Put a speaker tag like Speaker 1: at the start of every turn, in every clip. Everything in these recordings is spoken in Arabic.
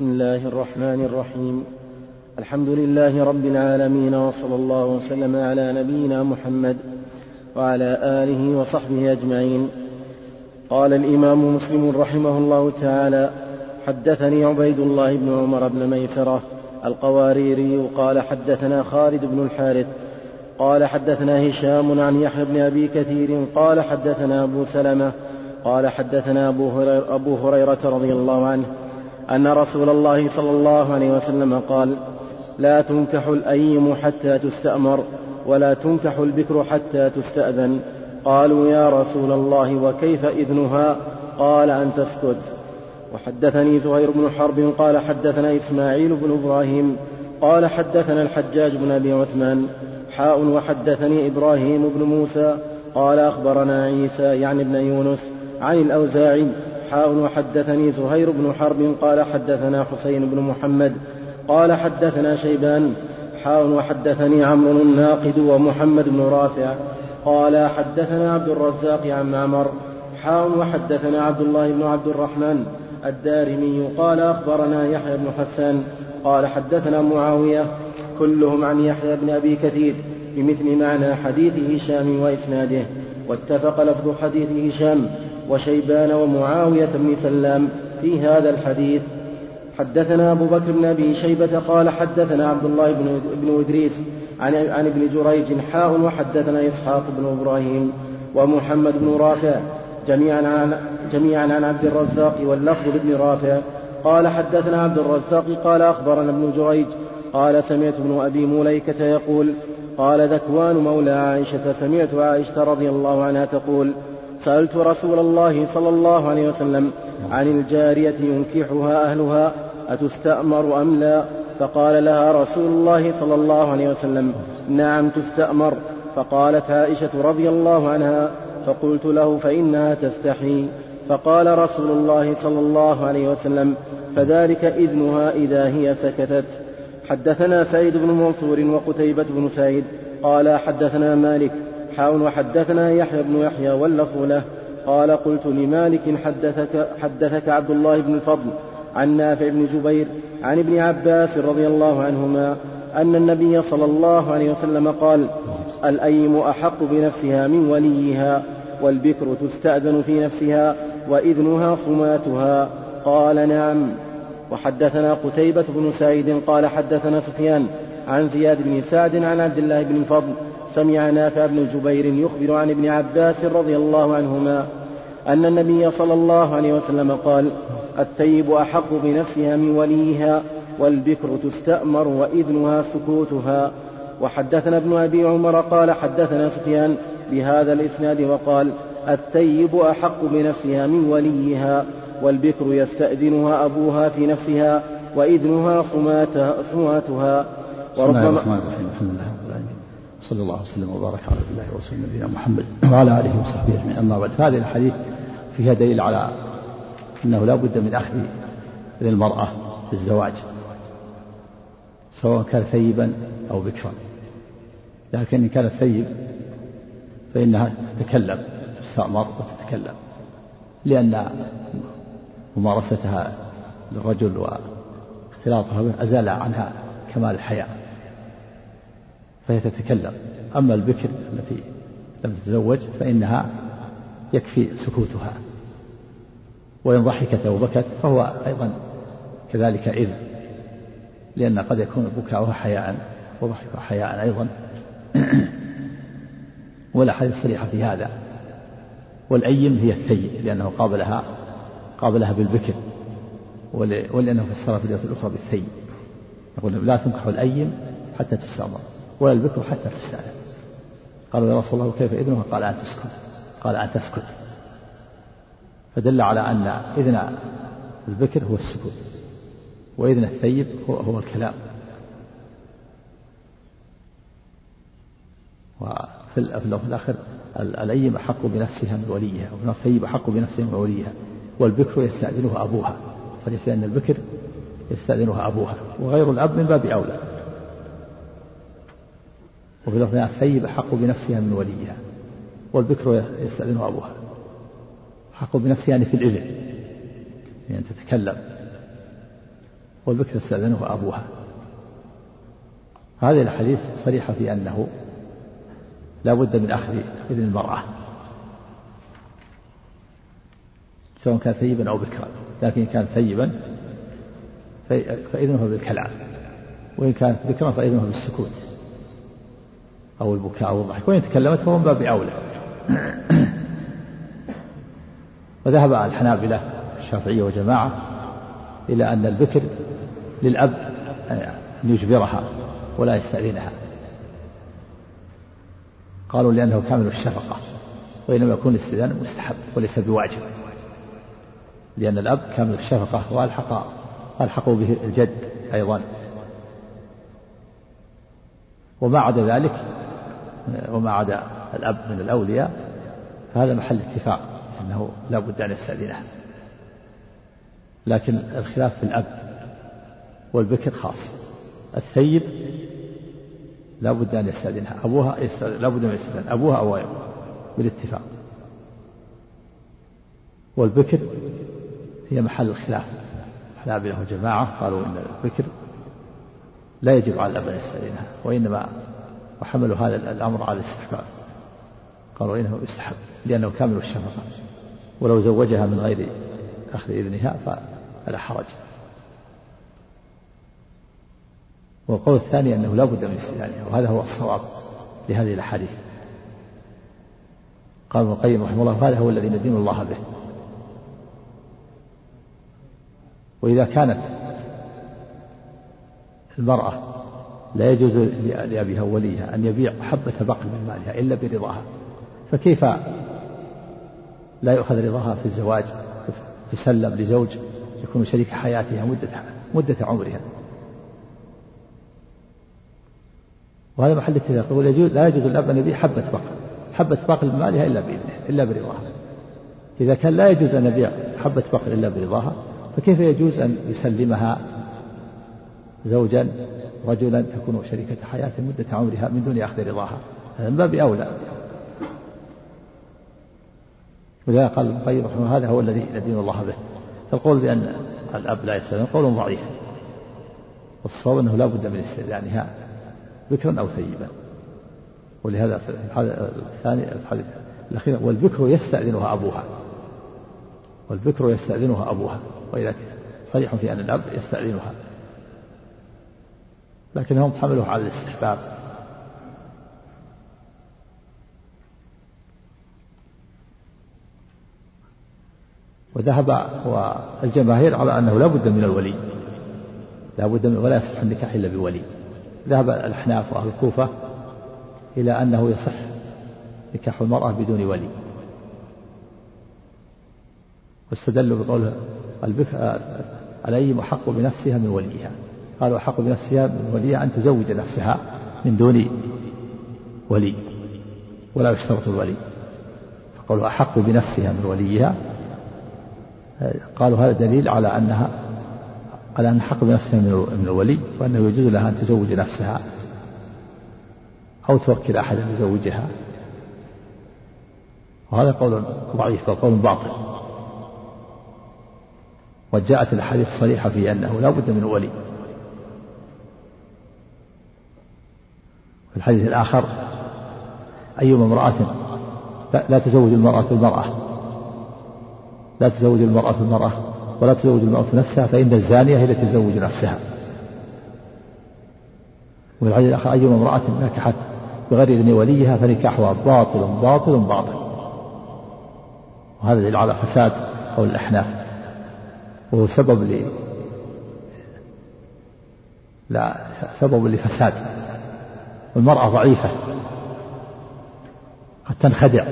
Speaker 1: بسم الله الرحمن الرحيم. الحمد لله رب العالمين وصلى الله وسلم على نبينا محمد وعلى آله وصحبه أجمعين. قال الإمام مسلم رحمه الله تعالى حدثني عبيد الله بن عمر بن ميسرة القواريري قال حدثنا خالد بن الحارث قال حدثنا هشام عن يحيى بن أبي كثير قال حدثنا أبو سلمة قال حدثنا أبو هريره, رضي الله عنه أن رسول الله صلى الله عليه وسلم قال لا تنكح الأيم حتى تستأمر ولا تنكح البكر حتى تستأذن. قالوا يا رسول الله وكيف إذنها؟ قال أن تسكت. وحدثني زهير بن حرب قال حدثنا إسماعيل بن إبراهيم قال حدثنا الحجاج بن أبي عثمان حاء وحدثني إبراهيم بن موسى قال أخبرنا عيسى يعني ابن يونس عن الأوزاعي حاء وحدثني زهير بن حرب قال حدثنا حسين بن محمد قال حدثنا شيبان حاء وحدثني عمرو الناقد ومحمد بن رافع قال حدثنا عبد الرزاق عن معمر حاء وحدثنا عبد الله بن عبد الرحمن الدارمي قال أخبرنا يحيى بن حسان قال حدثنا معاوية كلهم عن يحيى بن أبي كثير بمثل معنى حديث هشام وإسناده واتفق لفظ حديث هشام وشيبان ومعاوية بن سلام في هذا الحديث. حدثنا أبو بكر بن أبي شيبة قال حدثنا عبد الله بن, بن إدريس عن, عن ابن جريج حاء وحدثنا إسحاق بن إبراهيم ومحمد بن رافع جميعا عن جميعا عن عبد الرزاق واللفظ لابن رافع. قال حدثنا عبد الرزاق قال أخبرنا ابن جريج قال سمعت ابن أبي مليكة يقول قال ذكوان مولى عائشة سمعت عائشة رضي الله عنها تقول سألت رسول الله صلى الله عليه وسلم عن الجارية ينكحها أهلها أتستأمر أم لا؟ فقال لها رسول الله صلى الله عليه وسلم نعم تستأمر. فقالت عائشة رضي الله عنها فقلت له فإنها تستحي. فقال رسول الله صلى الله عليه وسلم فذلك إذنها إذا هي سكتت. حدثنا سعيد بن منصور وقتيبة بن سعيد قال حدثنا مالك حاون وحدثنا يحيى بن يحيى واللفظ له. قال قلت لمالك حدثك, حدثك عبد الله بن الفضل عن نافع بن جبير عن ابن عباس رضي الله عنهما أن النبي صلى الله عليه وسلم قال الأيم أحق بنفسها من وليها والبكر تستأذن في نفسها وإذنها صماتها. قال نعم. وحدثنا قتيبة بن سعيد قال حدثنا سفيان عن زياد بن سعد عن عبد الله بن الفضل سمع نافع بن جبير يخبر عن ابن عباس رضي الله عنهما أن النبي صلى الله عليه وسلم قال الثيب أحق بنفسها من وليها والبكر تستأمر وإذنها سكوتها. وحدثنا ابن أبي عمر قال حدثنا سفيان بهذا الإسناد وقال الثيب أحق بنفسها من وليها والبكر يستأذنها أبوها في نفسها وإذنها صماتها, صماتها
Speaker 2: وربما الرحمن الرحيم. الحمد لله. صلى الله وسلم وبارك على الله ورسول نبينا محمد وعلى آله وصحبه أجمعين. أما بعد فهذه الحديث فيها دليل على أنه لا بد من أخذ للمرأة في الزواج سواء كان ثيبا أو بكرا. لكن إن كان ثيب فإنها تتكلم تستأمر وتتكلم لأن ممارستها للرجل واختلاطها به أزال عنها كمال الحياة. فهي تتكلم. أما البكر التي لم تتزوج فإنها يكفي سكوتها. وإن ضحكت أو بكت فهو أيضا كذلك إذن لأن قد يكون بكاؤها حياء وضحكها حياء أيضا. ولا حديث صريحة في هذا. والأيم هي الثيب لأنه قابلها قابلها بالبكر. ولأنه فسرها في الأخرى بالثيب يقول لا تنكح الأيم حتى تستأمر ولا البكر حتى تستأذن قالوا يا رسول الله كيف إذنها؟ قال أن تسكت قال أن تسكت فدل على أن إذن البكر هو السكوت وإذن الثيب هو, هو الكلام. وفي الآخر الأيم أحق بنفسها من وليها والثيب أحق بنفسها من وليها والبكر يستأذنها أبوها. صريح في أن البكر يستأذنها أبوها وغير الأب من باب أولى. وفي لفظ الثيب أحق بنفسها من وليها والبكر يستأذنها أبوها. أحق بنفسها يعني في الإذن يعني تتكلم. والبكر يستأذنه أبوها. هذه الحديث صريحة في أنه لا بد من أخذ إذن المرأة سواء كان ثيبا أو بكرا. لكن كان ثيبا فإذنه بالكلام وإن كانت ذكرا فإذنه بالسكوت. أو البكاء أو الضحك. وإن تكلمت فهو من باب أولى. وذهب الحنابلة الشافعية وجماعة إلى أن البكر للأب أن يجبرها ولا يستأذنها. قالوا لأنه كامل الشفقة وإنما يكون الاستئذان مستحب وليس بواجب لأن الأب كامل الشفقة وألحق ألحقوا به الجد أيضا. وما عدا ذلك وما عدا الأب من الأولياء فهذا محل اتفاق أنه لا بد أن يستأذنها لكن الخلاف في الأب والبكر خاص. الثيب لا بد أن يستأذنها. أبوها لا بد أن يستأذن. أبوها أو أبوها بالاتفاق. والبكر هي محل الخلاف. الحنابلة وجماعة قالوا إن البكر لا يجب على الأب أن يستأذنها وإنما وحملوا هذا الأمر على الاستحباب قالوا إنه يستحب لأنه كامل الشفقة. ولو زوجها من غير أخذ إذنها فلا حرج. والقول الثاني أنه لا بد من استئذانها وهذا هو الصواب لهذه الأحاديث. قال ابن القيم رحمه الله هذا هو الذي ندين الله به. وإذا كانت المرأة لا يجوز لأبيها ووليها أن يبيع حبة بقل من مالها إلا برضاها. فكيف لا يؤخذ رضاها في الزواج؟ تسلم لزوج يكون شريك حياتها مدة مدة عمرها. وهذا محل اتفاق. يقول لا يجوز الأب أن يبيع حبة بقل حبة بقل من مالها إلا بإذنه إلا برضاها. إذا كان لا يجوز أن يبيع حبة بقل إلا برضاها فكيف يجوز أن يسلمها زوجا رجلا تكون شريكة حياة مدة عمرها من دون أخذ رضاها. هذا من باب أولى. ولذا قال ابن القيم رحمه هذا هو الذي ندين الله به. فالقول بأن الأب لا يستأذن قول ضعيف. والصواب أنه لا بد من استئذانها بكرا أو ثيبا. ولهذا في الثاني الحديث الأخير والبكر يستأذنها أبوها. والبكر يستأذنها أبوها. وإذا صريح في أن الأب يستأذنها. لكنهم حملوه على الاستحباب. وذهب والجماهير على أنه لا بد من الولي. لا بد من ولا يصح النكاح إلا بولي. ذهب الأحناف وأهل الكوفة إلى أنه يصح نكاح المرأة بدون ولي. واستدلوا بقوله الأيم أحق بنفسها من وليها. قالوا أحق بنفسها من وليها أن تزوج نفسها من دون ولي ولا يشترط الولي. فقالوا أحق بنفسها من وليها. قالوا هذا دليل على أنها على أن حق بنفسها من الولي وأنه يجوز لها أن تزوج نفسها أو توكل أحدا يزوجها وهذا قول ضعيف قول باطل. وجاءت الأحاديث الصريحة في أنه لا بد من ولي. الحديث الآخر أيما امرأة لا تزوج المرأة المرأة. لا تزوج المرأة المرأة ولا تزوج المرأة نفسها فإن الزانية هي التي تزوج نفسها. الحديث الآخر أيما امرأة نكحت بغير إذن وليها فنكاحها باطل باطل باطل. وهذا دليل على فساد قول الأحناف. وهو سبب ل لا سبب لفساد. والمرأة ضعيفة قد تنخدع.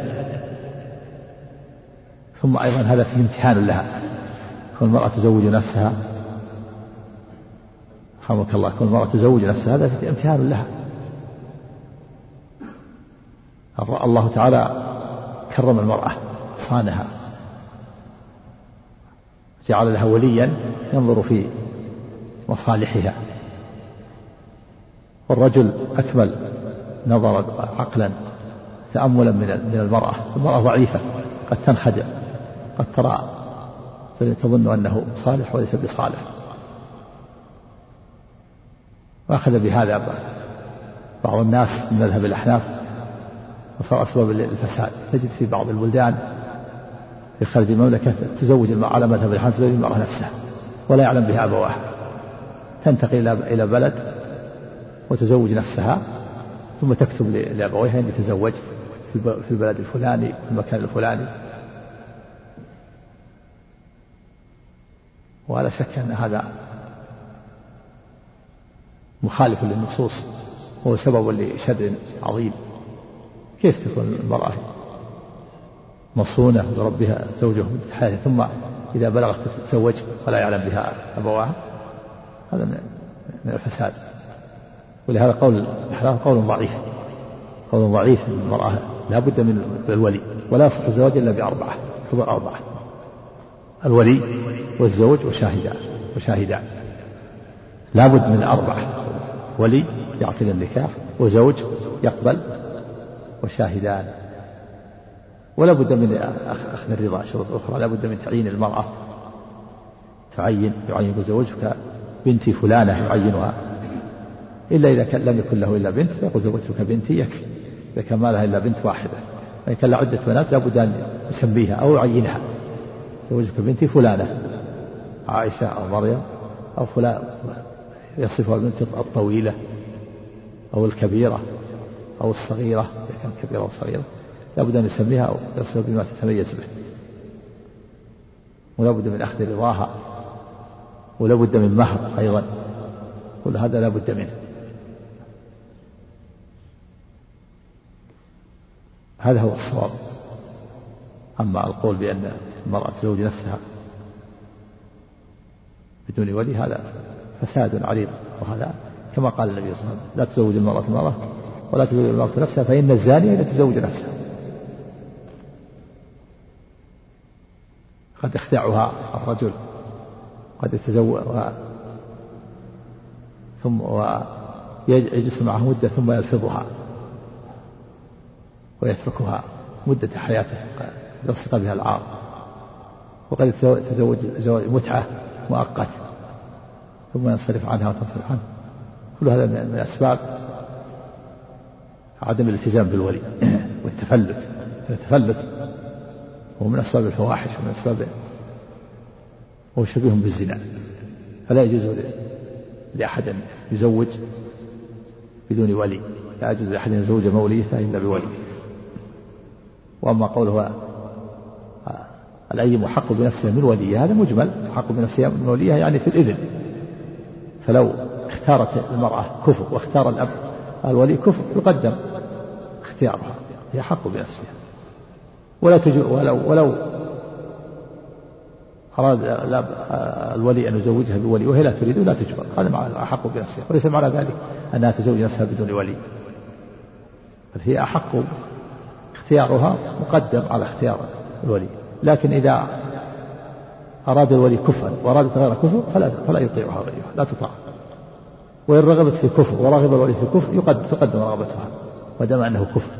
Speaker 2: ثم أيضا هذا فيه امتحان لها كون المرأة تزوج نفسها. رحمك الله كون المرأة تزوج نفسها هذا فيه امتحان لها. الله تعالى كرم المرأة صانها. جعل لها وليا ينظر في مصالحها. والرجل أكمل نظرا عقلا تأملا من من المرأة. المرأة ضعيفة قد تنخدع قد ترى تظن أنه صالح وليس بصالح. وأخذ بهذا بعض الناس من مذهب الأحناف وصار أسباب الفساد تجد في بعض البلدان في خارج المملكة تزوج المرأة على مذهب الحنف تزوج المرأة نفسها ولا يعلم بها أبواها تنتقل إلى بلد وتزوج نفسها ثم تكتب لأبويها إني تزوجت في البلد الفلاني في المكان الفلاني. ولا شك أن هذا مخالف للنصوص وهو سبب لشر عظيم. كيف تكون المرأة مصونة بربها زوجها حياته ثم إذا بلغت تتزوج ولا يعلم بها أبواها هذا من الفساد. ولهذا قول الأحلام قول ضعيف. قول ضعيف المرأة. لا بد من الولي. ولا يصح الزواج إلا بأربعة. حضور أربعة. الولي والزوج وشاهدان وشاهدان لا بد من أربعة. ولي يعقد النكاح وزوج يقبل وشاهدان. ولا بد من أخذ الرضا شروط أخرى. لا بد من تعيين المرأة. تعين يعين زوجك. بنتي فلانة يعينها. إلا إذا كان لم يكن له إلا بنت فيقول زوجتك بنتي يكفي. إذا كان ما لها إلا بنت واحدة. فإن كان عدة بنات لابد أن يسميها أو يعينها. زوجك بنتي فلانة عائشة أو مريم أو فلان يصفها البنت الطويلة أو الكبيرة أو الصغيرة إذا كانت كبيرة أو صغيرة. لابد أن يسميها أو يصف بما تتميز به. ولا بد من أخذ رضاها. ولا بد من مهر أيضا. كل هذا لا بد منه. هذا هو الصواب. أما القول بأن المرأة تزوج نفسها بدون ولي هذا فساد عريض وهذا كما قال النبي صلى الله عليه وسلم لا تزوج المرأة المرأة ولا تزوج المرأة نفسها فإن الزانية لا تزوج نفسها. قد يخدعها الرجل قد يتزوج ثم ويجلس معها مدة ثم يلفظها. ويتركها مدة حياته يلصق بها العار وقد يتزوج زواج متعة مؤقت ثم ينصرف عنها وتنصرف عنه. كل هذا من أسباب عدم الالتزام بالولي والتفلت. التفلت هو من أسباب الفواحش ومن أسباب هو شبيه بالزنا. فلا يجوز لأحد أن يزوج بدون ولي. لا يجوز لأحد أن يزوج موليته إلا بولي وأما قوله الأيم حق بنفسه من وليه هذا مجمل. حق بنفسه من وليه يعني في الإذن. فلو اختارت المرأة كفر واختار الأب الولي كفر يقدم اختيارها. هي حق بنفسها. ولا تجو ولو ولو أراد الولي أن يزوجها بولي وهي لا تريد لا تجبر. هذا معنى أحق بنفسها. وليس معنى ذلك أنها تزوج نفسها بدون ولي. بل هي أحق اختيارها مقدم على اختيار الولي. لكن إذا أراد الولي كفرا وأرادت غير كفر فلا فلا يطيعها وليها لا تطاع. وإن رغبت في كفر ورغب الولي في كفر يقدم تقدم رغبتها ما دام أنه كفر.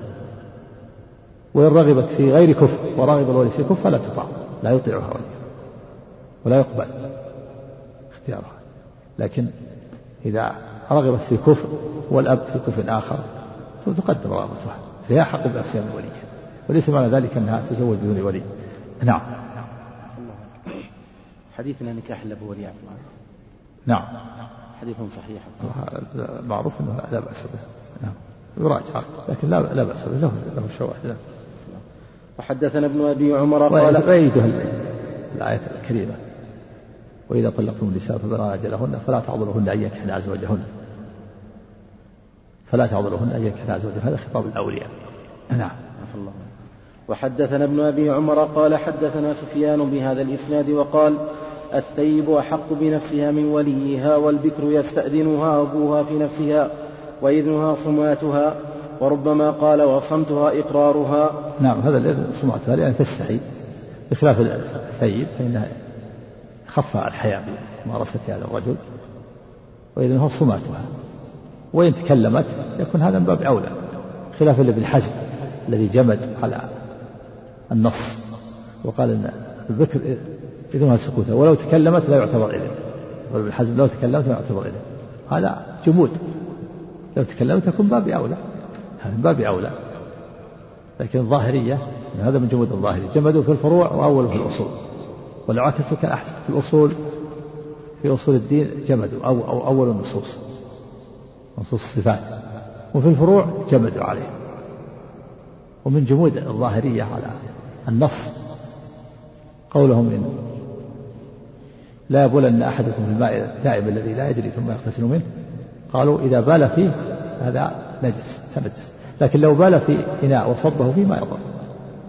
Speaker 2: وإن رغبت في غير كفر ورغب الولي في كفر فلا تطاع لا يطيعها وليها ولا يقبل اختيارها. لكن إذا رغبت في كفر والأب في كفر آخر فتقدم رغبتها. فهي أحق بأسيان الولي. وليس معنى ذلك أنها تزوج بدون ولي. نعم.
Speaker 1: حديثنا نكاح إلا بولي
Speaker 2: نعم.
Speaker 1: حديث صحيح.
Speaker 2: معروف أنه لا بأس به. نعم. يراجع. لكن لا لا بأس به. له له شواهد.
Speaker 1: وحدثنا ابن أبي عمر قال
Speaker 2: ويده الآية الكريمة وإذا طلقتم النساء فبلغن أجلهن فلا تعضلوهن أن ينكحن أزواجهن. فلا تعضلوهن أن ينكحن أزواجهن هذا خطاب الأولياء. نعم. الله
Speaker 1: وحدثنا ابن أبي عمر قال حدثنا سفيان بهذا الإسناد وقال الثيب أحق بنفسها من وليها والبكر يستأذنها أبوها في نفسها وإذنها صماتها وربما قال وصمتها إقرارها.
Speaker 2: نعم هذا الإذن صماتها لأن تستحي. بخلاف الثيب فإنها خف الحياة بممارسة هذا الرجل وإذنها صماتها. وإن تكلمت يكون هذا من باب أولى. خلاف اللي بالحزم الذي جمد على النص. وقال إن الذكر اذنها سكوتا ولو تكلمت لا يعتبر إذن. وابن حزم لو تكلمت لا يعتبر إذن. هذا جمود. لو تكلمت تكون باب أولى. هذا من باب أولى. لكن الظاهرية هذا من جمود الظاهرية. جمدوا في الفروع وأولوا في الأصول. ولو عكسوا كان أحسن في الأصول في أصول الدين جمدوا. أو, أو أول النصوص. نصوص الصفات وفي الفروع جمدوا عليه. ومن جمود الظاهرية على النص قولهم إن لا يبولن أحدكم في الماء الدائم الذي لا يجري ثم يغتسل منه. قالوا إذا بال فيه هذا نجس تنجس. لكن لو بال في إناء وصبه فيه ما يضر.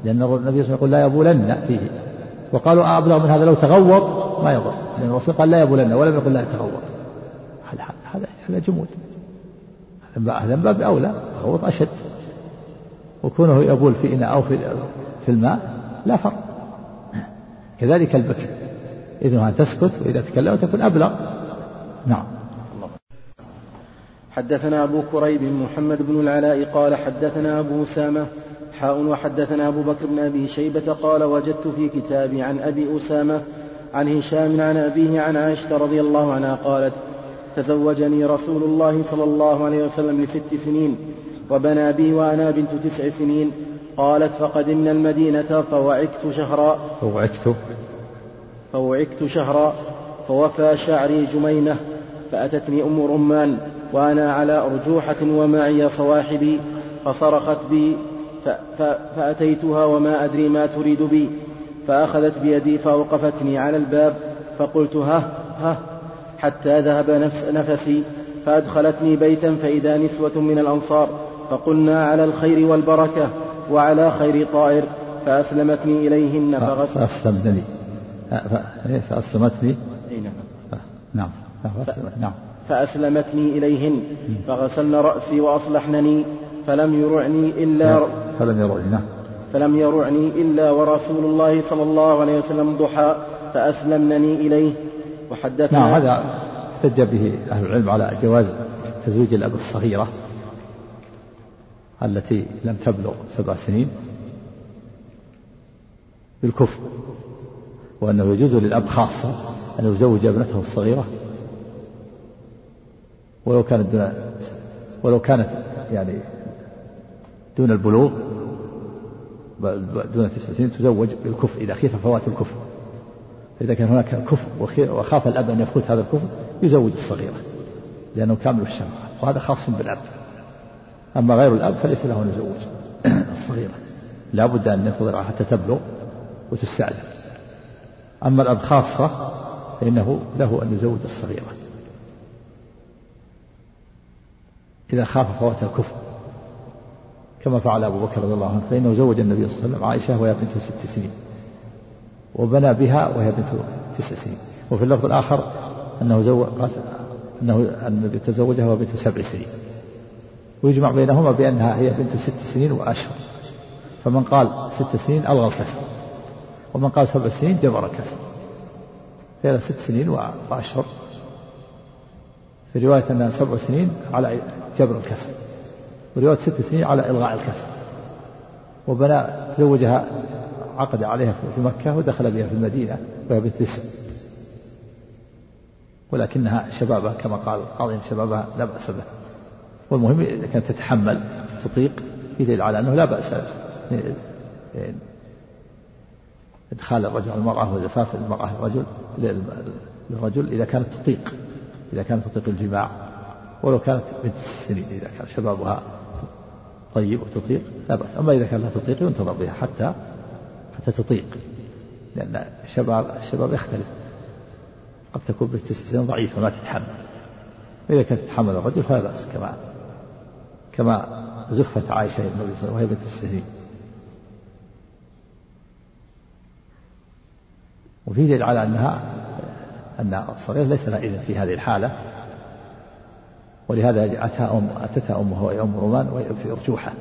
Speaker 2: لأن النبي صلى الله عليه وسلم يقول لا يبولن فيه. وقالوا أبلغ من هذا لو تغوط ما يضر. لأن الرسول قال لا يبولن ولم يقل لا يتغوط. هذا هذا جمود. من باب أولى تغوط أشد. وكونه يبول في إناء أو في في الماء لا فرق. كذلك البكر. إذنها تسكت وإذا تكلمت تكون أبلغ. نعم.
Speaker 1: حدثنا أبو كريب محمد بن العلاء قال حدثنا أبو أسامة حاء وحدثنا أبو بكر بن أبي شيبة قال وجدت في كتابي عن أبي أسامة عن هشام عن أبيه عن عائشة رضي الله عنها قالت تزوجني رسول الله صلى الله عليه وسلم لست سنين وبنى بي وأنا بنت تسع سنين. قالت فقدمنا المدينة فوعكت شهرا.
Speaker 2: فوعكت.
Speaker 1: فوعكت شهرا. فوفى شعري جميمة فأتتني أم رومان وأنا على أرجوحة ومعي صواحبي. فصرخت بي فأتيتها وما أدري ما تريد بي. فأخذت بيدي فأوقفتني على الباب. فقلت ها ها حتى ذهب نفس نفسي فأدخلتني بيتا فإذا نسوة من الأنصار فقلن على الخير والبركة وعلى خير طائر فأسلمتني إليهن
Speaker 2: فغسل فأسلمتني. فأسلمتني؟
Speaker 1: نعم. نعم. فأسلمتني إليهن فغسلن رأسي وأصلحنني فلم يرعني إلا
Speaker 2: فلم يرعني نعم
Speaker 1: فلم يرعني إلا ورسول الله صلى الله عليه وسلم ضحى فأسلمنني إليه. وحدثنا
Speaker 2: نعم هذا احتج به أهل العلم على جواز تزويج الأب الصغيرة التي لم تبلغ سبع سنين بالكفر وأنه يجوز للأب خاصة أن يزوج ابنته الصغيرة ولو كانت دون ولو كانت يعني دون البلوغ دون تسع سنين تزوج بالكفر إذا خيف فوات الكفر. فإذا كان هناك كفر وخاف الأب أن يفوت هذا الكفر يزوج الصغيرة لأنه كامل الشمع. وهذا خاص بالأب. أما غير الأب فليس له أن يزوج الصغيرة. لا بد أن ينتظرها حتى تبلغ وتستعجل أما الأب خاصة فإنه له أن يزوج الصغيرة. إذا خاف فوات الكفر. كما فعل أبو بكر رضي الله عنه فإنه زوج النبي صلى الله عليه وسلم عائشة وهي بنت ست سنين. وبنى بها وهي بنت تسع سنين. وفي اللفظ الآخر أنه زوج أنه النبي تزوجها وهي بنت سبع سنين. ويجمع بينهما بأنها هي بنت ست سنين وأشهر. فمن قال ست سنين ألغى الكسر. ومن قال سبع سنين جبر الكسر. فهي ست سنين وأشهر. في رواية أنها سبع سنين على جبر الكسر. ورواية ست سنين على إلغاء الكسر. وبنى تزوجها عقد عليها في مكة ودخل بها في المدينة وهي بنت تسع ولكنها شبابها كما قال القاضي شبابها لا بأس به. والمهم إذا كانت تتحمل تطيق في دليل على أنه لا بأس إدخال الرجل المرأة وزفاف المرأة الرجل للرجل إذا كانت تطيق إذا كانت تطيق الجماع. ولو كانت بنت السنين إذا كان شبابها طيب وتطيق لا بأس. أما إذا كانت لا تطيق ينتظر بها حتى حتى تطيق لأن الشباب الشباب يختلف. قد تكون بنت سنين ضعيفة ما تتحمل. وإذا كانت تتحمل الرجل فلا بأس كما كما زفت عائشة النبي صلى الله عليه وسلم وهي بنت السنين وفي دليل على أنها أن الصغير ليس لها إذن في هذه الحالة. ولهذا أتها أم أتتها أمه وهي أم رومان وهي في أرجوحة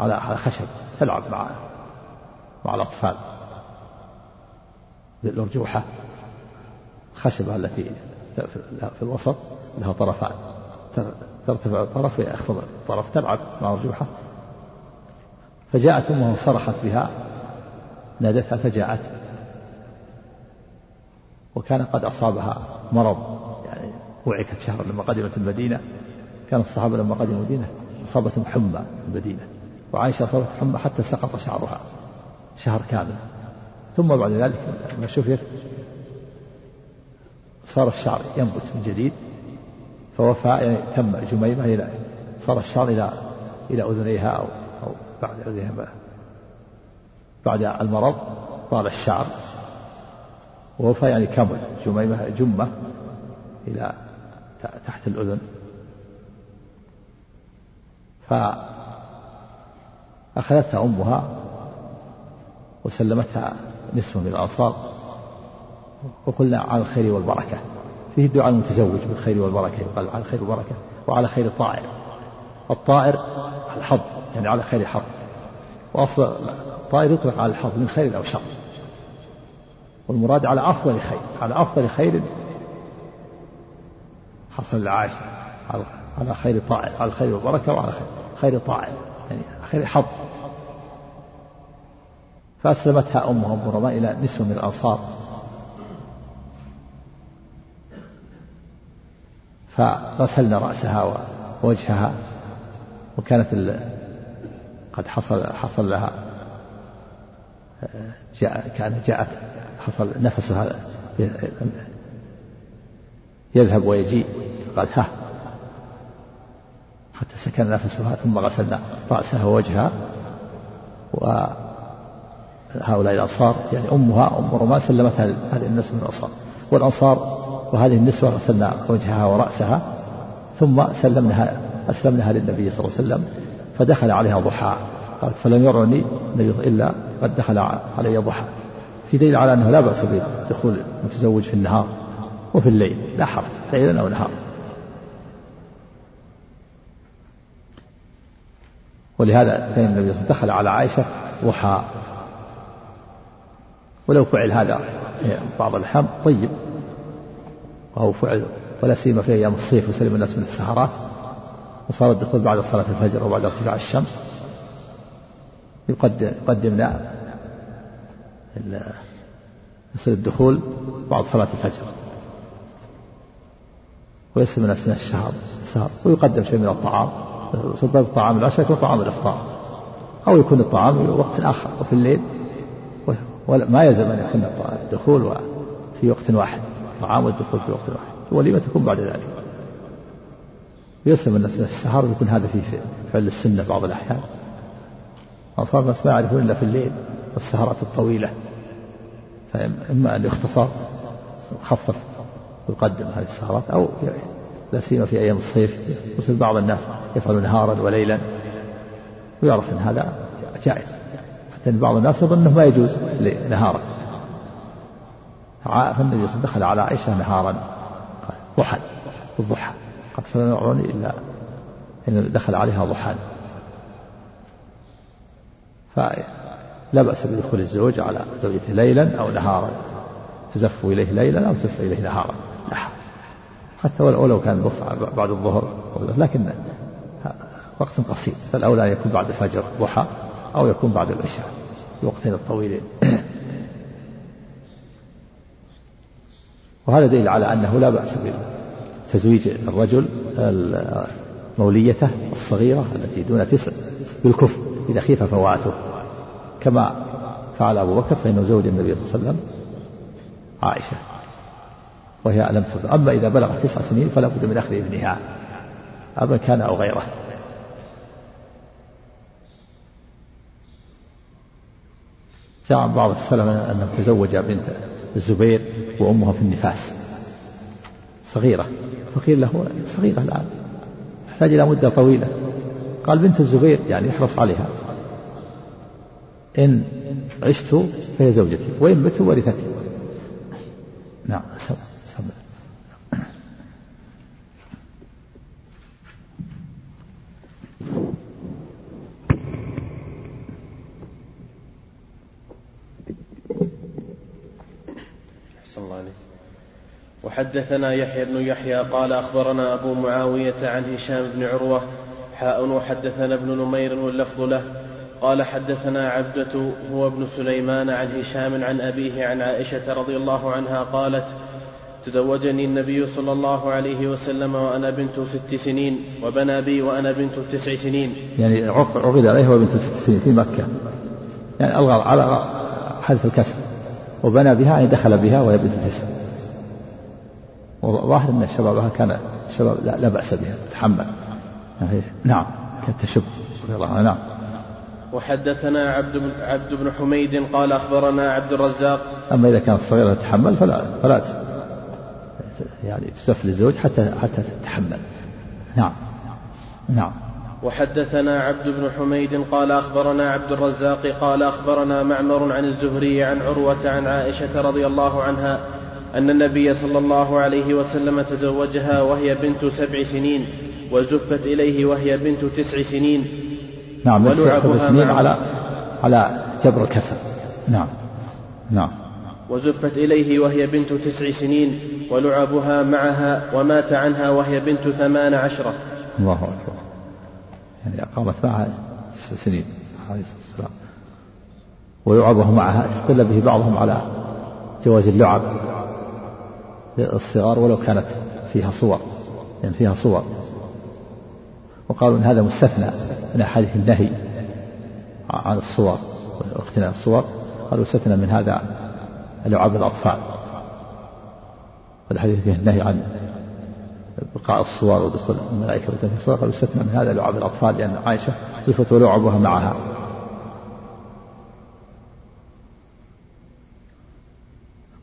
Speaker 2: على خشب تلعب مع مع الأطفال. بالأرجوحة الخشبة التي في الوسط لها طرفان. ترتفع الطرف ويخفض الطرف تلعب مع أرجوحة فجاءت أمه وصرخت بها نادتها فجاءت. وكان قد أصابها مرض يعني وعكت شهر لما قدمت المدينة. كان الصحابة لما قدموا المدينة أصابتهم حمى في المدينة. وعائشة أصابت حمى حتى سقط شعرها. شهر كامل. ثم بعد ذلك لما شفيت صار الشعر ينبت من جديد فوفى يعني تم جميمة إلى صار الشعر إلى إلى أذنيها أو أو بعد أذنيها بعد المرض طال الشعر. ووفى يعني كمل جميمة جمة إلى تحت الأذن. فأخذتها أمها وسلمتها نصف من الأنصار وقلنا على الخير والبركة. فيه الدعاء المتزوج بالخير والبركة يقال على الخير والبركة وعلى خير الطائر. الطائر الحظ يعني على خير حظ وأصل الطائر يطلق على الحظ من خير أو شر. والمراد على أفضل خير على أفضل خير حصل لعائشة على خير طائر على خير والبركة وعلى خير خير طائر يعني خير حظ فأسلمتها أمها أم رمان إلى نسوة من الأنصار. فغسلنا رأسها ووجهها وكانت قد حصل حصل لها جاء كان جاءت حصل نفسها يذهب ويجيء قال ها حتى سكن نفسها ثم غسلنا رأسها ووجهها وهؤلاء الأنصار يعني أمها أم رمان سلمتها هذه النسوة من الأنصار. والأنصار وهذه النسوة غسلنا وجهها ورأسها ثم سلمناها أسلمناها للنبي صلى الله عليه وسلم فدخل عليها ضحى. قالت فلم يرعني إلا قد دخل علي ضحى. في دليل على أنه لا بأس بدخول المتزوج في النهار وفي الليل لا حرج ليلا أو نهار ولهذا فإن النبي دخل على عائشة ضحى. ولو فعل هذا بعض الأحيان طيب. وهو فعل ولا سيما في أيام الصيف وسلم الناس من السهرات وصار الدخول بعد صلاة الفجر وبعد ارتفاع الشمس. يقدم يقدمنا يصير الدخول بعد صلاة الفجر. ويسلم الناس من الشهر السهر. ويقدم شيء من الطعام. صدق طعام العشاء يكون طعام الإفطار. أو يكون الطعام وقت اخر وفي الليل. ما يلزم أن يكون الدخول في وقت واحد طعام والدخول في وقت واحد. الوليمه تكون بعد ذلك. يسلم الناس من السهر ويكون هذا فيه فعل السنة بعض الأحيان. أنصار الناس ما يعرفون إلا في الليل والسهرات الطويلة. فإما أن يختصر يخفف ويقدم هذه السهرات أو لا سيما في أيام الصيف يصير بعض الناس يفعل نهارا وليلا. ويعرف أن هذا جائز. حتى أن بعض الناس يظن أنه ما يجوز نهارا فالنبي صلى دخل على عائشة نهارا. ضحى. الضحى. قد فلم يروني إلا أن دخل عليها ضحى. فلا بأس بدخول الزوج على زوجته ليلا أو نهارا. تزف إليه ليلا أو تزف إليه نهارا. لا حتى ولو كان بعد الظهر لكن وقت قصير. فالأولى أن يكون بعد الفجر ضحى. أو يكون بعد العشاء الوقتين الطويلين. وهذا دليل على أنه لا بأس بتزويج الرجل موليته الصغيرة التي دون تسع بالكفر إذا خيف فواته. كما فعل أبو بكر فإنه زوج النبي صلى الله عليه وسلم عائشة وهي لم تبلغ أما إذا بلغت تسع سنين فلا بد من أخذ إذنها أبا كان أو غيره. جاء عن بعض السلف أنه تزوج بنت الزبير وأمها في النفاس. صغيرة. فقيل له صغيرة الآن. تحتاج إلى مدة طويلة. قال بنت الزبير يعني احرص عليها. إن عشت فهي زوجتي وإن مت ورثتي. نعم
Speaker 3: وحدثنا يحيى بن يحيى قال أخبرنا أبو معاوية عن هشام بن عروة حاء وحدثنا ابن نمير واللفظ له. قال حدثنا عبدة هو ابن سليمان عن هشام عن أبيه عن عائشة رضي الله عنها قالت تزوجني النبي صلى الله عليه وسلم وأنا بنت ست سنين وبنى بي وأنا بنت تسع سنين.
Speaker 2: يعني عقد عليه وهو بنت ست سنين في مكة. يعني ألغى على حذف الكسر. وبنى بها يعني دخل بها وهي بنت تسع. وظاهر أن شبابها كان شباب لا, لا بأس بها تتحمل يعني نعم كانت تشب رضي الله عنها نعم.
Speaker 3: وحدثنا عبد بن عبد بن حميد قال أخبرنا عبد الرزاق.
Speaker 2: أما إذا كانت صغيره تتحمل فلا فلا يعني تسف للزوج حتى حتى تتحمل. نعم. نعم.
Speaker 3: وحدثنا عبد بن حميد قال أخبرنا عبد الرزاق قال أخبرنا معمر عن الزهري عن عروة عن عائشة رضي الله عنها أن النبي صلى الله عليه وسلم تزوجها وهي بنت سبع سنين وزفت إليه وهي بنت تسع سنين.
Speaker 2: نعم ولعبها سنين على على جبر الكسر نعم نعم.
Speaker 3: وزفت إليه وهي بنت تسع سنين ولعبها معها ومات عنها وهي بنت ثمان عشرة.
Speaker 2: الله أكبر. يعني أقامت معها تسع سنين عليه الصلاة والسلام. ولعبه معها استدل به بعضهم على جواز اللعب. للصغار ولو كانت فيها صور يعني فيها صور. وقالوا إن هذا مستثنى من أحاديث النهي عن الصور واقتناء الصور. قالوا استثنى من هذا لعاب الأطفال. والحديث فيه النهي عن بقاء الصور ودخول الملائكة في الصور. قالوا استثنى من هذا لعاب الأطفال لأن عائشة صفت ولعبها معها.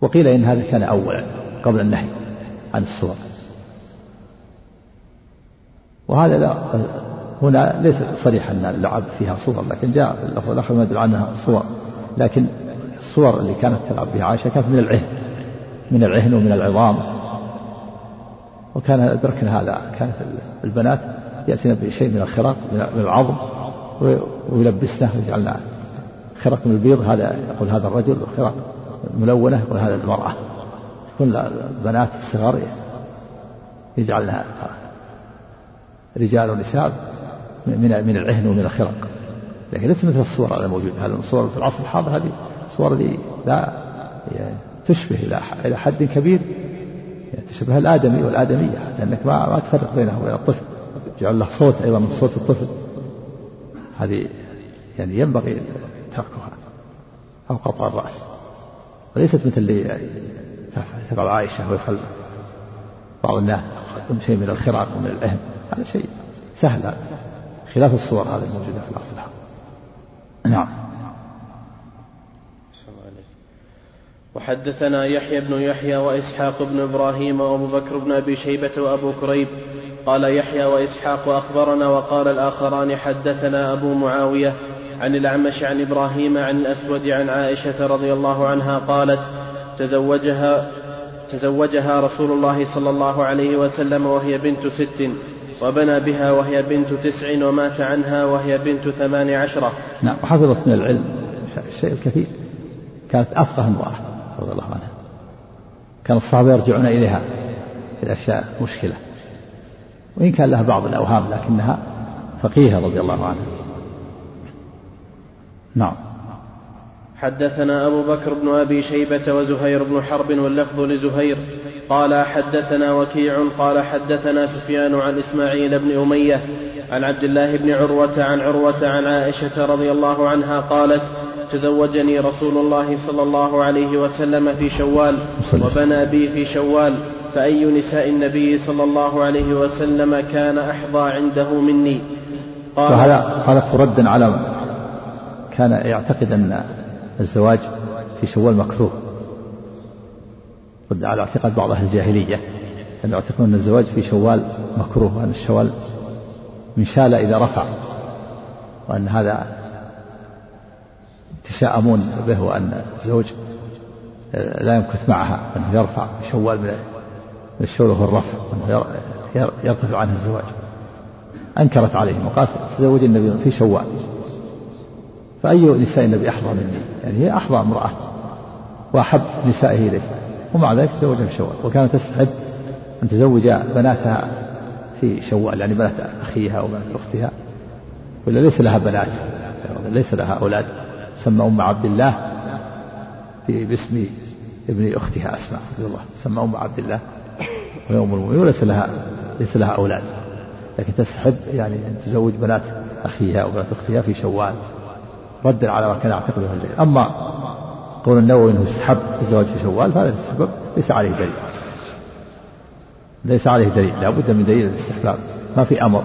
Speaker 2: وقيل إن هذا كان أولا. قبل النهي عن الصور وهذا لا هنا ليس صريحا أن اللعب فيها صور لكن جاء اللفظ الآخر ما يدل عنها صور. لكن الصور اللي كانت تلعب بها عائشة كانت من العهن من العهن ومن العظام. وكان أدركنا هذا كانت البنات يأتين بشيء من الخرق من العظم ويلبسنه ويجعلنا خرق من البيض. هذا يقول هذا الرجل وخرق ملونة يقول هذا المرأة. كل البنات الصغار يجعلها رجال ونساء من من العهن ومن الخرق. لكن ليس مثل الصور الموجودة هذه الصور في العصر الحاضر هذه دي لا يعني تشبه إلى إلى حد كبير. يعني تشبه الآدمي والآدمية. حتى أنك ما ما تفرق بينه وبين الطفل. جعل له صوت أيضا من صوت الطفل. هذه يعني ينبغي تركها أو قطع الرأس. وليست مثل اللي تفعل عائشة ويفعل بعض الناس شيء من الخراق ومن العهن هذا شيء سهل. هذا خلاف الصور هذه الموجودة في العصر نعم.
Speaker 3: وحدثنا يحيى بن يحيى وإسحاق بن إبراهيم وأبو بكر بن أبي شيبة وأبو كريب. قال يحيى وإسحاق أخبرنا وقال الآخران حدثنا أبو معاوية عن الأعمش عن إبراهيم عن الأسود عن عائشة رضي الله عنها قالت تزوجها تزوجها رسول الله صلى الله عليه وسلم وهي بنت ست وبنى بها وهي بنت تسع ومات عنها وهي بنت ثمان عشرة
Speaker 2: نعم وحفظت من العلم الشيء الكثير كانت أفقه امرأة رضي الله عنها. كان الصحابة يرجعون إليها في الأشياء مشكلة. وإن كان لها بعض الأوهام لكنها فقيهة رضي الله عنها. نعم.
Speaker 3: حدثنا أبو بكر بن أبي شيبة وزهير بن حرب واللفظ لزهير. قال حدثنا وكيع قال حدثنا سفيان عن إسماعيل بن أمية عن عبد الله بن عروة عن عروة عن عائشة رضي الله عنها قالت تزوجني رسول الله صلى الله عليه وسلم في شوال وبنى بي في شوال فأي نساء النبي صلى الله عليه وسلم كان أحظى عنده مني؟
Speaker 2: قال هذا هذا ردا على كان يعتقد أن الزواج في شوال مكروه. رد على اعتقاد بعض أهل الجاهلية أن يعتقدون أن الزواج في شوال مكروه وأن الشوال من شال إذا رفع وأن هذا يتشاءمون به وأن الزوج لا يمكث معها أنه يرفع شوال من الشول وهو الرفع وأنه يرتفع عنه الزواج. أنكرت عليهم وقالت تزوج النبي في شوال. فأي نساء النبي أحظى مني؟ يعني هي أحظى امرأة وأحب نسائه إليه. ومع ذلك تزوجها في شوال. وكانت تستحب أن تزوج بناتها في شوال يعني بنات أخيها وبنات أختها. ولا ليس لها بنات ليس لها أولاد. سمى أم عبد الله باسم ابن أختها أسماء. رضي الله سمى أم عبد الله وهي أم المؤمنين وليس لها ليس لها أولاد. لكن تستحب يعني أن تزوج بنات أخيها أو بنات أختها في شوال. ردا على ما كان يعتقده الجيل أما قول النووي أنه يستحب الزواج في شوال فهذا الاستحباب ليس عليه دليل. ليس عليه دليل. لا بد من دليل الاستحباب. ما في أمر.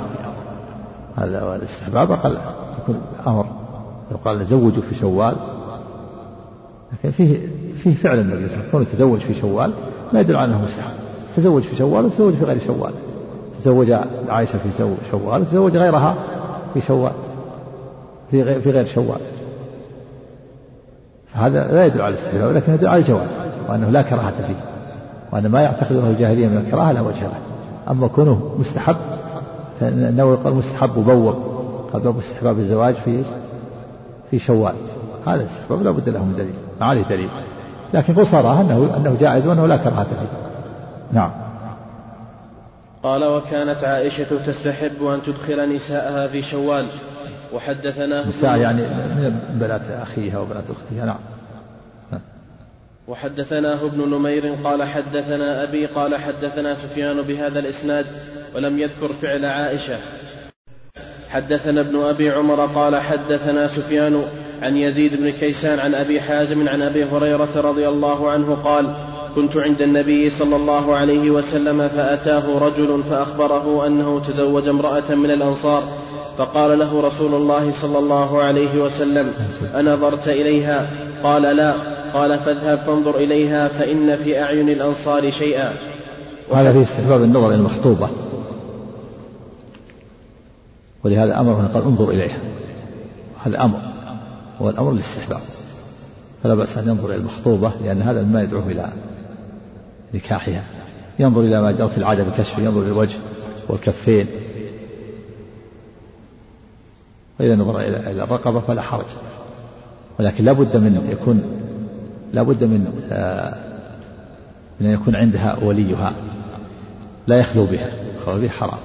Speaker 2: هذا الاستحباب أقل يكون أمر. لو قال زوجوا في شوال. لكن فيه فيه فعل النبي صلى الله عليه وسلم. تزوج في شوال ما يدل على أنه مستحب تزوج في شوال وتزوج في غير شوال. تزوج عائشة في شوال وتزوج غيرها في شوال. في غير في غير شوال. فهذا لا يدل على الاستحباب ولكن يدل على الجواز وأنه لا كراهة فيه وأن ما يعتقده الجاهلية من الكراهة لا وجه له. أما كونه مستحب فإنه يقال مستحب وبوب قال باب استحباب الزواج في في شوال. هذا الاستحباب لا بد له من دليل ما عليه دليل. لكن قصرها أنه أنه جائز وأنه لا كراهة فيه. نعم.
Speaker 3: قال وكانت عائشة تستحب أن تدخل نساءها في شوال. وحدثناه
Speaker 2: نساء يعني من بنات أخيها وبنات أختها نعم.
Speaker 3: وحدثناه ابن نمير قال حدثنا أبي قال حدثنا سفيان بهذا الإسناد ولم يذكر فعل عائشة. حدثنا ابن أبي عمر قال حدثنا سفيان عن يزيد بن كيسان عن أبي حازم عن أبي هريرة رضي الله عنه قال كنت عند النبي صلى الله عليه وسلم فأتاه رجل فأخبره أنه تزوج امرأة من الأنصار فقال له رسول الله صلى الله عليه وسلم أنظرت إليها. قال لا. قال فاذهب فانظر إليها فإن في أعين الأنصار شيئا.
Speaker 2: هذا في استحباب النظر إلى المخطوبة. ولهذا أمره قال انظر إليها. هذا أمر هو الأمر للاستحباب. فلا بأس أن ينظر إلى المخطوبة لأن هذا مما يدعوه إلى نكاحها. ينظر إلى ما جرت العادة بكشف ينظر إلى الوجه والكفين. وإذا نظر إلى الرقبة فلا حرج. ولكن لا بد من يكون لا بد من آه من أن يكون عندها وليها. لا يخلو بها. الخلو بها حرام.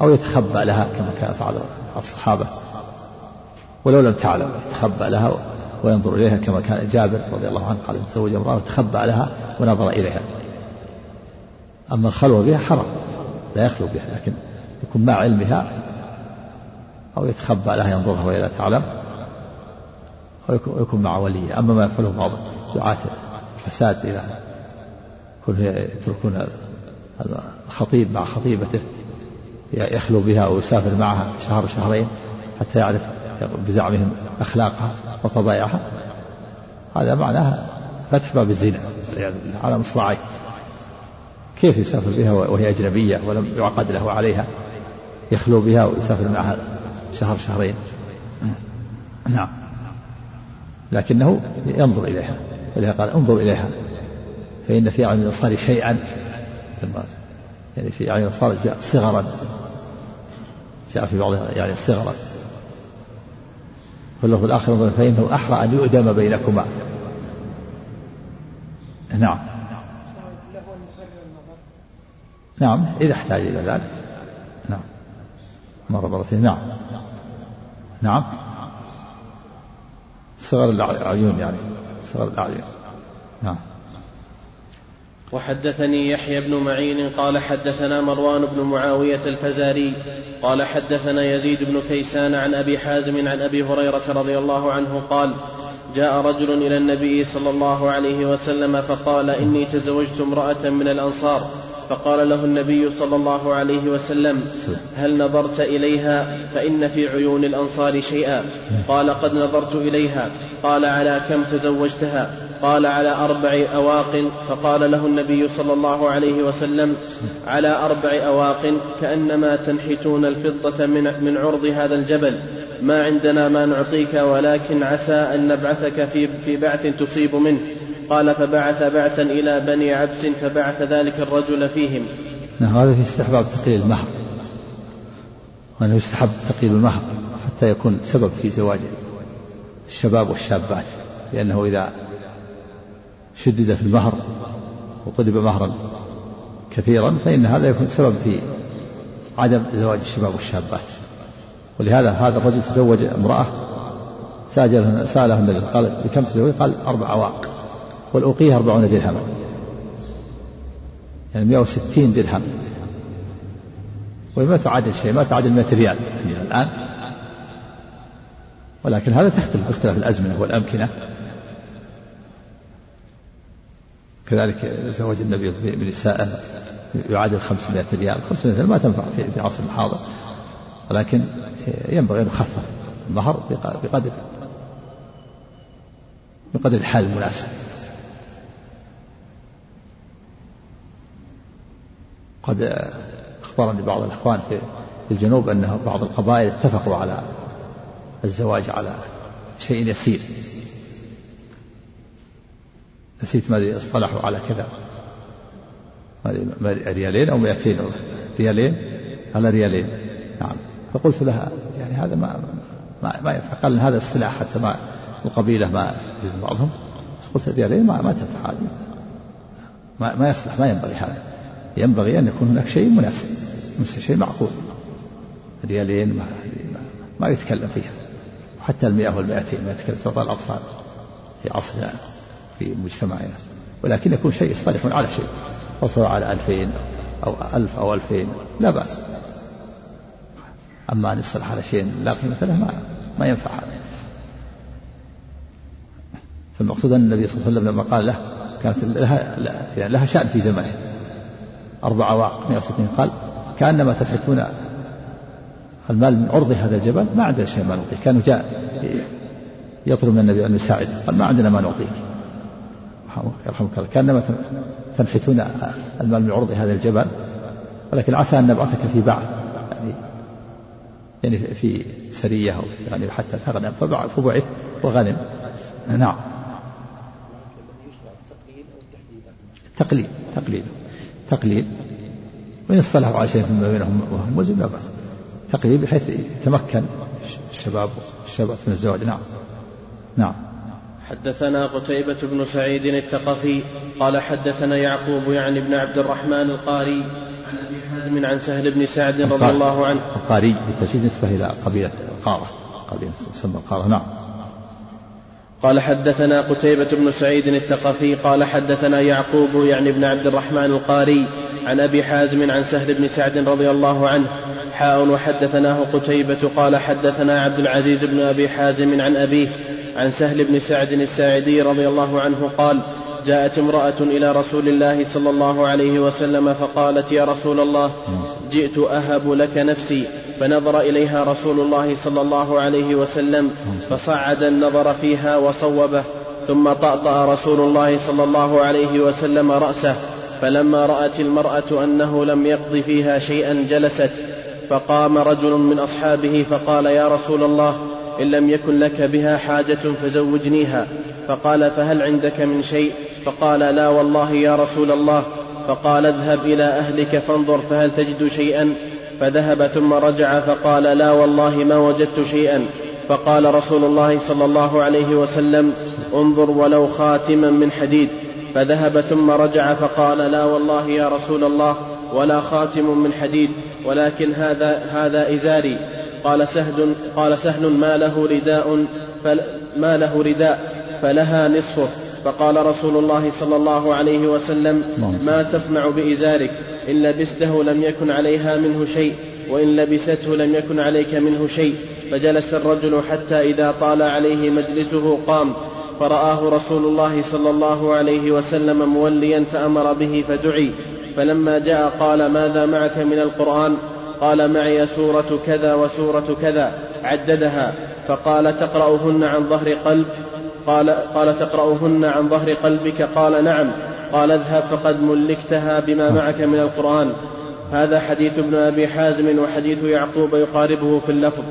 Speaker 2: أو يتخبأ لها كما كان فعل الصحابة. ولو لم تعلم يتخبأ لها وينظر إليها كما كان جابر رضي الله عنه قال تزوج امرأة. وتخبأ لها ونظر إليها. أما الخلوة بها حرام. لا يخلو بها لكن يكون مع علمها أو يتخبأ لها ينظرها وهي لا تعلم أو يكون مع وليه أما ما يفعله بعض دعاة الفساد إلى يتركون الخطيب مع خطيبته يخلو بها أو يسافر معها شهر شهرين حتى يعرف بزعمهم أخلاقها وطبائعها هذا معناه فتح باب الزنا على مصراعيه كيف يسافر بها وهي أجنبية ولم يعقد له عليها؟ يخلو بها ويسافر معها شهر شهرين. نعم. لكنه ينظر إليها. ولهذا قال انظر إليها. فإن في أعين الأنصار شيئا. يعني في أعين الأنصار جاء صغرا. جاء في بعض يعني صغرا. واللفظ الآخر فإنه أحرى أن يؤدم بينكما. نعم. نعم إذا احتاج إلى ذلك. نعم. مرة مرتين. نعم. نعم. صغر العيون يعني. صغر الأعين. نعم.
Speaker 3: وحدثني يحيى بن معين قال حدثنا مروان بن معاوية الفزاري قال حدثنا يزيد بن كيسان عن أبي حازم عن أبي هريرة رضي الله عنه قال جاء رجل إلى النبي صلى الله عليه وسلم فقال إني تزوجت امرأة من الأنصار. فقال له النبي صلى الله عليه وسلم هل نظرت إليها؟ فإن في عيون الأنصار شيئا. قال قد نظرت إليها. قال على كم تزوجتها؟ قال على أربع أواق. فقال له النبي صلى الله عليه وسلم على أربع أواق كأنما تنحتون الفضة من, من عرض هذا الجبل. ما عندنا ما نعطيك ولكن عسى أن نبعثك في, في بعث تصيب منه. قال فبعث بعثا إلى بني عبس فبعث ذلك الرجل فيهم.
Speaker 2: نعم هذا في استحباب تقليل المهر. وأنه يستحب تقليل المهر حتى يكون سبب في زواج الشباب والشابات لأنه إذا شدد في المهر وطلب مهرا كثيرا فإن هذا يكون سبب في عدم زواج الشباب والشابات. ولهذا هذا الرجل تزوج امرأة سأله النبي قال بكم تزوج؟ قال أربع أواق. والأوقية أربعون درهما. يعني 160 درهم. وما تعادل شيء ما تعادل 100 ريال الآن. ولكن هذا تختلف باختلاف الأزمنة والأمكنة. كذلك زواج النبي بنساء يعادل 500 ريال. 500 ريال ما تنفع في في عصر الحاضر. ولكن ينبغي أن يخفف المهر بقدر بقدر الحال المناسب. قد أخبرني بعض الإخوان في الجنوب أن بعض القبائل اتفقوا على الزواج على شيء يسير. نسيت ما اصطلحوا على كذا. ريالين أو 200 ريالين؟ على ريالين. نعم. فقلت لها يعني هذا ما ما, ما ينفع. قال هذا اصطلاح حتى ما القبيلة ما بعضهم. قلت ريالين ما, ما تنفع هذه. ما, ما يصلح ما ينبغي هذا. ينبغي أن يكون هناك شيء مناسب مثل شيء معقول. ريالين ما, ما يتكلم فيها. حتى المئة والمئتين ما يتكلم. سواء الأطفال في عصرنا في مجتمعنا. ولكن يكون شيء يصطلحون على شيء. وصلوا على ألفين أو ألف أو ألفين. لا بأس. أما أن يصطلح على شيء لا قيمة له ما, ما ينفع هذا فالمقصود أن النبي صلى الله عليه وسلم لما قال له كانت لها يعني لها شأن في زمانه. أربع أواق 160 قال كأنما تنحتون المال من عرض هذا الجبل ما عندنا شيء ما نعطيك. كانوا جاء يطلب من النبي أن يساعد. قال ما عندنا ما نعطيك. يرحمك الله. كأنما تنحتون المال من عرض هذا الجبل. ولكن عسى أن نبعثك في بعث يعني يعني في سرية أو يعني حتى تغنم فبعث وغنم. نعم. تقليد تقليد تقليد وإن اصطلحوا على شيء فيما بينهم وهم مزم لا بأس تقليد بحيث يتمكن الشباب الشباب من الزواج. نعم. نعم.
Speaker 3: حدثنا قتيبة بن سعيد الثقفي قال حدثنا يعقوب يعني بن عبد الرحمن القاري عن أبي حازم عن سهل بن سعد رضي الله عنه.
Speaker 2: القاري بالتأكيد نسبة إلى قبيلة القارة قبيلة تسمى القارة نعم.
Speaker 3: قال حدثنا قتيبة بن سعيد الثقفي قال حدثنا يعقوب يعني بن عبد الرحمن القاري عن أبي حازم عن سهل بن سعد رضي الله عنه حاء وحدثناه قتيبة قال حدثنا عبد العزيز بن أبي حازم عن أبيه عن سهل بن سعد الساعدي رضي الله عنه قال جاءت امرأة إلى رسول الله صلى الله عليه وسلم فقالت يا رسول الله جئت أهب لك نفسي فنظر إليها رسول الله صلى الله عليه وسلم فصعد النظر فيها وصوبه ثم طأطأ رسول الله صلى الله عليه وسلم رأسه فلما رأت المرأة أنه لم يقض فيها شيئا جلست فقام رجل من أصحابه فقال يا رسول الله إن لم يكن لك بها حاجة فزوجنيها فقال فهل عندك من شيء؟ فقال لا والله يا رسول الله فقال اذهب إلى أهلك فانظر فهل تجد شيئا؟ فذهب ثم رجع فقال لا والله ما وجدت شيئا. فقال رسول الله صلى الله عليه وسلم انظر ولو خاتما من حديد. فذهب ثم رجع فقال لا والله يا رسول الله ولا خاتم من حديد ولكن هذا هذا إزاري. قال سهل قال سهل ما له رداء ما له رداء فلها نصفه. فقال رسول الله صلى الله عليه وسلم ما تصنع بإزارك إن لبسته لم يكن عليها منه شيء وإن لبسته لم يكن عليك منه شيء. فجلس الرجل حتى إذا طال عليه مجلسه قام فرآه رسول الله صلى الله عليه وسلم موليا فأمر به فدعي. فلما جاء قال ماذا معك من القرآن؟ قال معي سورة كذا وسورة كذا عددها. فقال تقرأهن عن ظهر قلب؟ قال قال تقرأهن عن ظهر قلبك؟ قال نعم. قال اذهب فقد ملكتها بما معك من القرآن. هذا حديث ابن أبي حازم وحديث يعقوب يقاربه في اللفظ.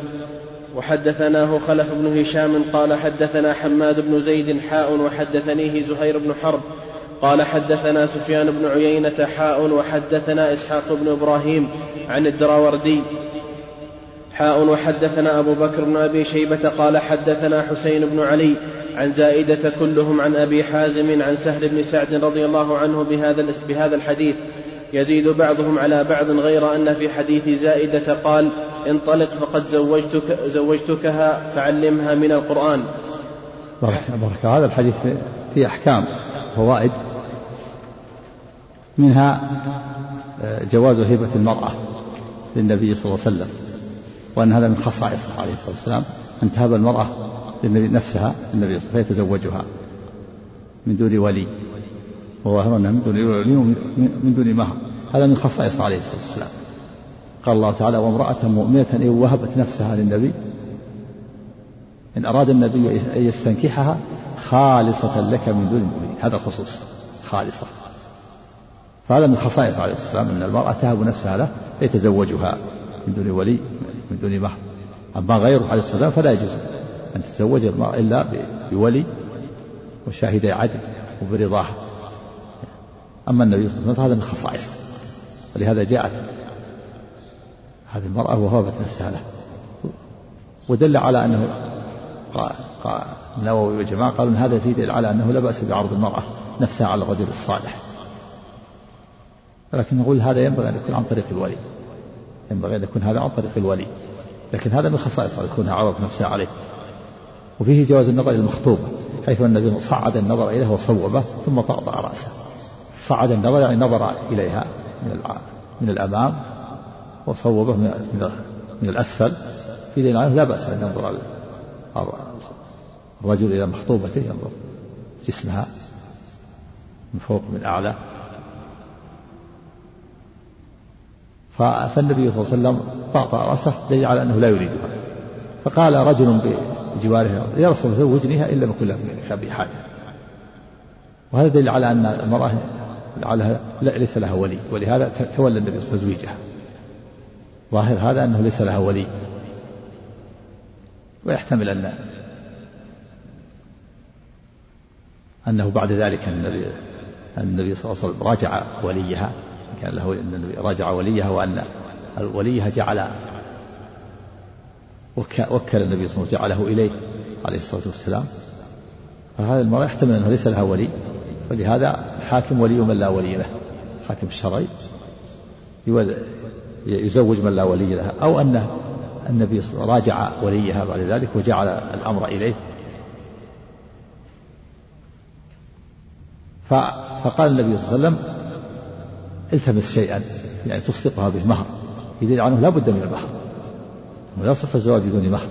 Speaker 3: وحدثناه خلف بن هشام قال حدثنا حماد بن زيد حاء وحدثنيه زهير بن حرب. قال حدثنا سفيان بن عيينة حاء وحدثنا إسحاق بن إبراهيم عن الدراوردي. حاء وحدثنا أبو بكر بن أبي شيبة قال حدثنا حسين بن علي عن زائدة كلهم عن أبي حازم عن سهل بن سعد رضي الله عنه بهذا, بهذا الحديث. يزيد بعضهم على بعض غير أن في حديث زائدة قال انطلق فقد زوجتك زوجتكها فعلمها من القرآن.
Speaker 2: بارك بارك هذا الحديث فيه أحكام فوائد. منها آه، جواز هبة المرأة للنبي صلى الله عليه وسلم وأن هذا من خصائصه عليه الصلاة والسلام أن تهب المرأة للنبي نفسها للنبي فيتزوجها من دون ولي. ووهبنا من دون ولي من دون مهر. هذا من خصائص عليه الصلاة والسلام. قال الله تعالى وامرأة مؤمنة إن وهبت نفسها للنبي إن أراد النبي أن يستنكحها خالصة لك من دون المؤمنين هذا الخصوص خالصة. فهذا من خصائص عليه الصلاة والسلام أن المرأة تهب نفسها له فيتزوجها من دون ولي من دون مهر. أما غيره عليه الصلاة والسلام فلا يجوز. أن تتزوج المرأة إلا بولي وشاهدي عدل وبرضاها أما النبي صلى الله عليه وسلم فهذا من خصائصه. ولهذا جاءت هذه المرأة وهبت نفسها له. ودل على أنه قال النووي وجماعة قالوا أن هذا فيه على أنه لا بأس بعرض المرأة نفسها على الرجل الصالح. لكن نقول هذا ينبغي أن يكون عن طريق الولي. ينبغي أن يكون هذا عن طريق الولي. لكن هذا من خصائص يكون عرض نفسها عليه. وفيه جواز النظر إلى المخطوبة حيث النبي صعد النظر إليها وصوبه ثم طأطأ رأسه. صعد النظر يعني نظر إليها من من الأمام وصوبه من من الأسفل. في دين لا بأس أن ينظر الرجل إلى مخطوبته ينظر جسمها من فوق من أعلى. فالنبي صلى الله عليه وسلم طأطأ رأسه دليل على أنه لا يريدها. فقال رجل بجواره يا رسول لم يكن لها به حاجة وهذا دليل على أن المرأة لعلها ليس لها ولي. ولهذا تولى النبي تزويجها. ظاهر هذا أنه ليس لها ولي. ويحتمل أن أنه بعد ذلك النبي النبي صلى الله عليه وسلم راجع وليها. كان له أن النبي راجع وليها وأن وليها جعل وكل النبي صلى الله عليه وسلم جعله إليه عليه الصلاة والسلام. فهذا المرأة يحتمل أنه ليس لها ولي ولهذا الحاكم ولي من لا ولي له. الحاكم الشرعي يزوج من لا ولي له أو أن النبي راجع وليها بعد ذلك وجعل الأمر إليه. فقال النبي صلى الله عليه وسلم التمس شيئا يعني تصدقها به مهر يدل عنه لا بد من المهر. ولا الزواج بدون مهر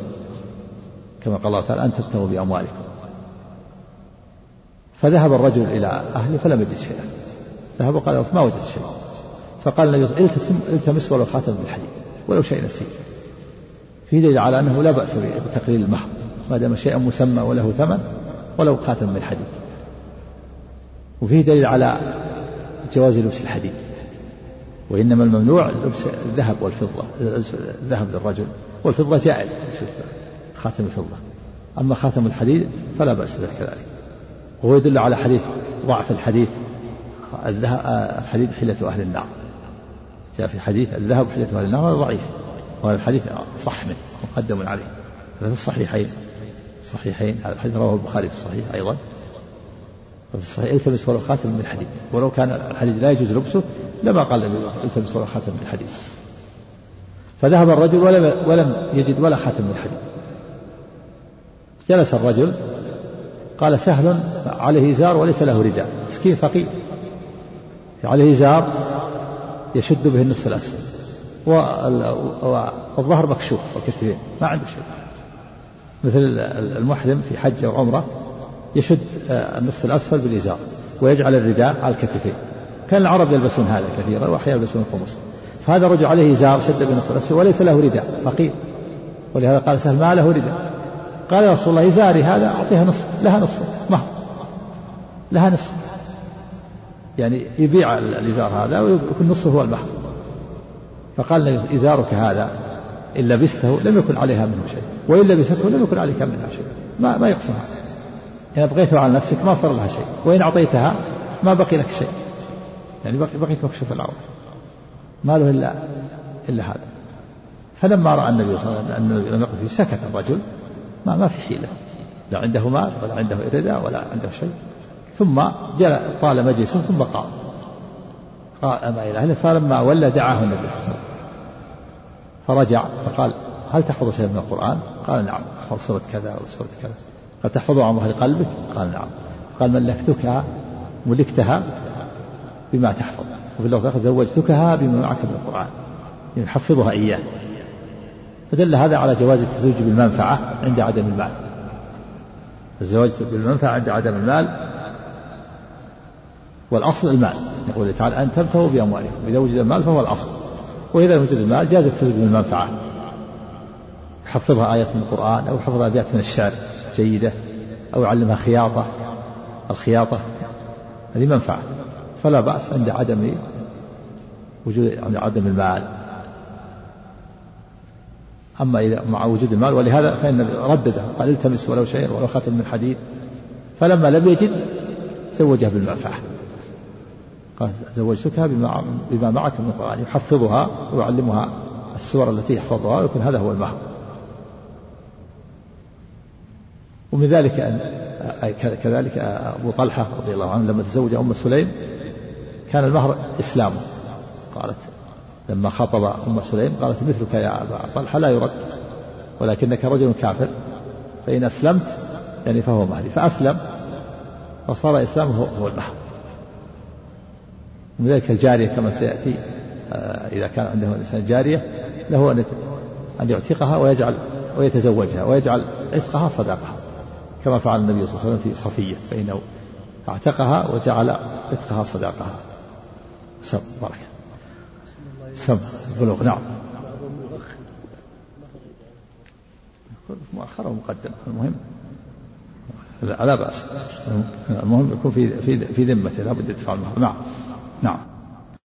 Speaker 2: كما قال الله تعالى أن تبتغوا بأموالكم. فذهب الرجل إلى أهله فلم يجد شيئا. ذهب وقال ما وجدت شيئا. فقال النبي صلى الله عليه وسلم التمس ولو خاتم بالحديد ولو شيء نسيت. في دليل على أنه لا بأس بتقليل المهر ما دام شيئا مسمى وله ثمن ولو خاتم من وفيه دليل على جواز لبس الحديد. وإنما الممنوع لبس الذهب والفضة الذهب للرجل. والفضة جائز. خاتم الفضة. أما خاتم الحديد فلا بأس به كذلك. وهو يدل على حديث ضعف الحديث الحديد حلة أهل النار. جاء في حديث الذهب حلة أهل النار هذا ضعيف. وهذا الحديث صح منه مقدم عليه. هذا في الصحيحين الصحيحين هذا الحديث رواه البخاري في الصحيح أيضا. وفي الصحيح التمس ولو خاتم من الحديد. ولو كان الحديد لا يجوز لبسه لما قال التمس ولو خاتم من الحديد. فذهب الرجل ولم ولم يجد ولا خاتم من الحديد جلس الرجل قال سهل عليه إزار وليس له رداء مسكين فقير. عليه إزار يشد به النصف الأسفل. والظهر مكشوف والكتفين ما عنده شيء. مثل المحرم في حج أو عمرة يشد آه، النصف الأسفل بالإزار ويجعل الرداء على الكتفين. كان العرب يلبسون هذا كثيرا وأحيانا يلبسون القمص فهذا الرجل عليه إزار شد بالنصف الأسفل وليس له رداء. فقير ولهذا قال سهل ما له رداء. قال يا رسول الله إزاري هذا أعطيها نصف. لها نصف. مهر لها نصف. يعني يبيع الإزار هذا ويكون نصفه هو المهر فقال إزارك هذا إن لبسته لم يكن عليها منه شيء. وإن لبسته لم يكن عليك منها شيء. ما ما يقسمها إن أبقيته على نفسك ما صار لها شيء. وإن أعطيتها ما بقي لك شيء. يعني بقي بقيت مكشوف العورة ما له إلا إلا هذا. فلما رأى النبي صلى الله عليه وسلم أنه لم يقف فيه سكت الرجل. ما ما في حيلة. لا عنده مال ولا عنده رداء ولا عنده شيء. ثم جاء طال مجلسه ثم قام. قام إلى أهله؟ فلما ولى دعاه النبي صلى الله عليه وسلم. فرجع فقال هل تحفظ شيئا من القرآن؟ قال نعم. أحفظ سورة كذا وسورة كذا. قال تحفظه عن ظهر قلبك؟ قال نعم. قال ملكتك ملكتها بما تحفظ. وفي اللفظ زوجتكها بما معك من القرآن. يعني يحفظها إياه. فدل هذا على جواز التزوج بالمنفعة عند عدم المال. الزواج بالمنفعة عند عدم المال والأصل المال. يقول تعالى أن تبتغوا بأموالكم. إذا وجد المال فهو الأصل. وإذا وجد المال جاز التزوج بالمنفعة. يحفظها آيات من القرآن أو يحفظها أبيات من الشعر جيدة أو يعلمها خياطة. الخياطة هذه منفعة. فلا بأس عند عدم وجود عند عدم المال. أما إذا مع وجود المال ولهذا فإن ردده قال التمس ولو شيء ولو خاتم من حديد. فلما لم يجد زوجها بالمنفعة قال زوجتكها بما, بما معك من القرآن يحفظها ويعلمها السور التي يحفظها ويكون هذا هو المهر. ومن ذلك أن كذلك أبو طلحة رضي الله عنه لما تزوج أم سليم كان المهر إسلامه قالت لما خطب أم سليم قالت مثلك يا أبا طلحة لا يرد ولكنك رجل كافر. فإن أسلمت يعني فهو مهري فأسلم فصار إسلامه هو المهر من ذلك الجارية كما سيأتي آه، إذا كان عنده الإنسان جارية له أن أن يعتقها ويجعل ويتزوجها ويجعل عتقها صداقها. كما فعل النبي صلى الله عليه وسلم في صفية فإنه اعتقها وجعل عتقها صداقها. سم بركة سم بلوغ نعم. مؤخر ومقدم المهم. لا, لا بأس. المهم يكون في في في ذمته لابد يدفع المهر نعم. نعم.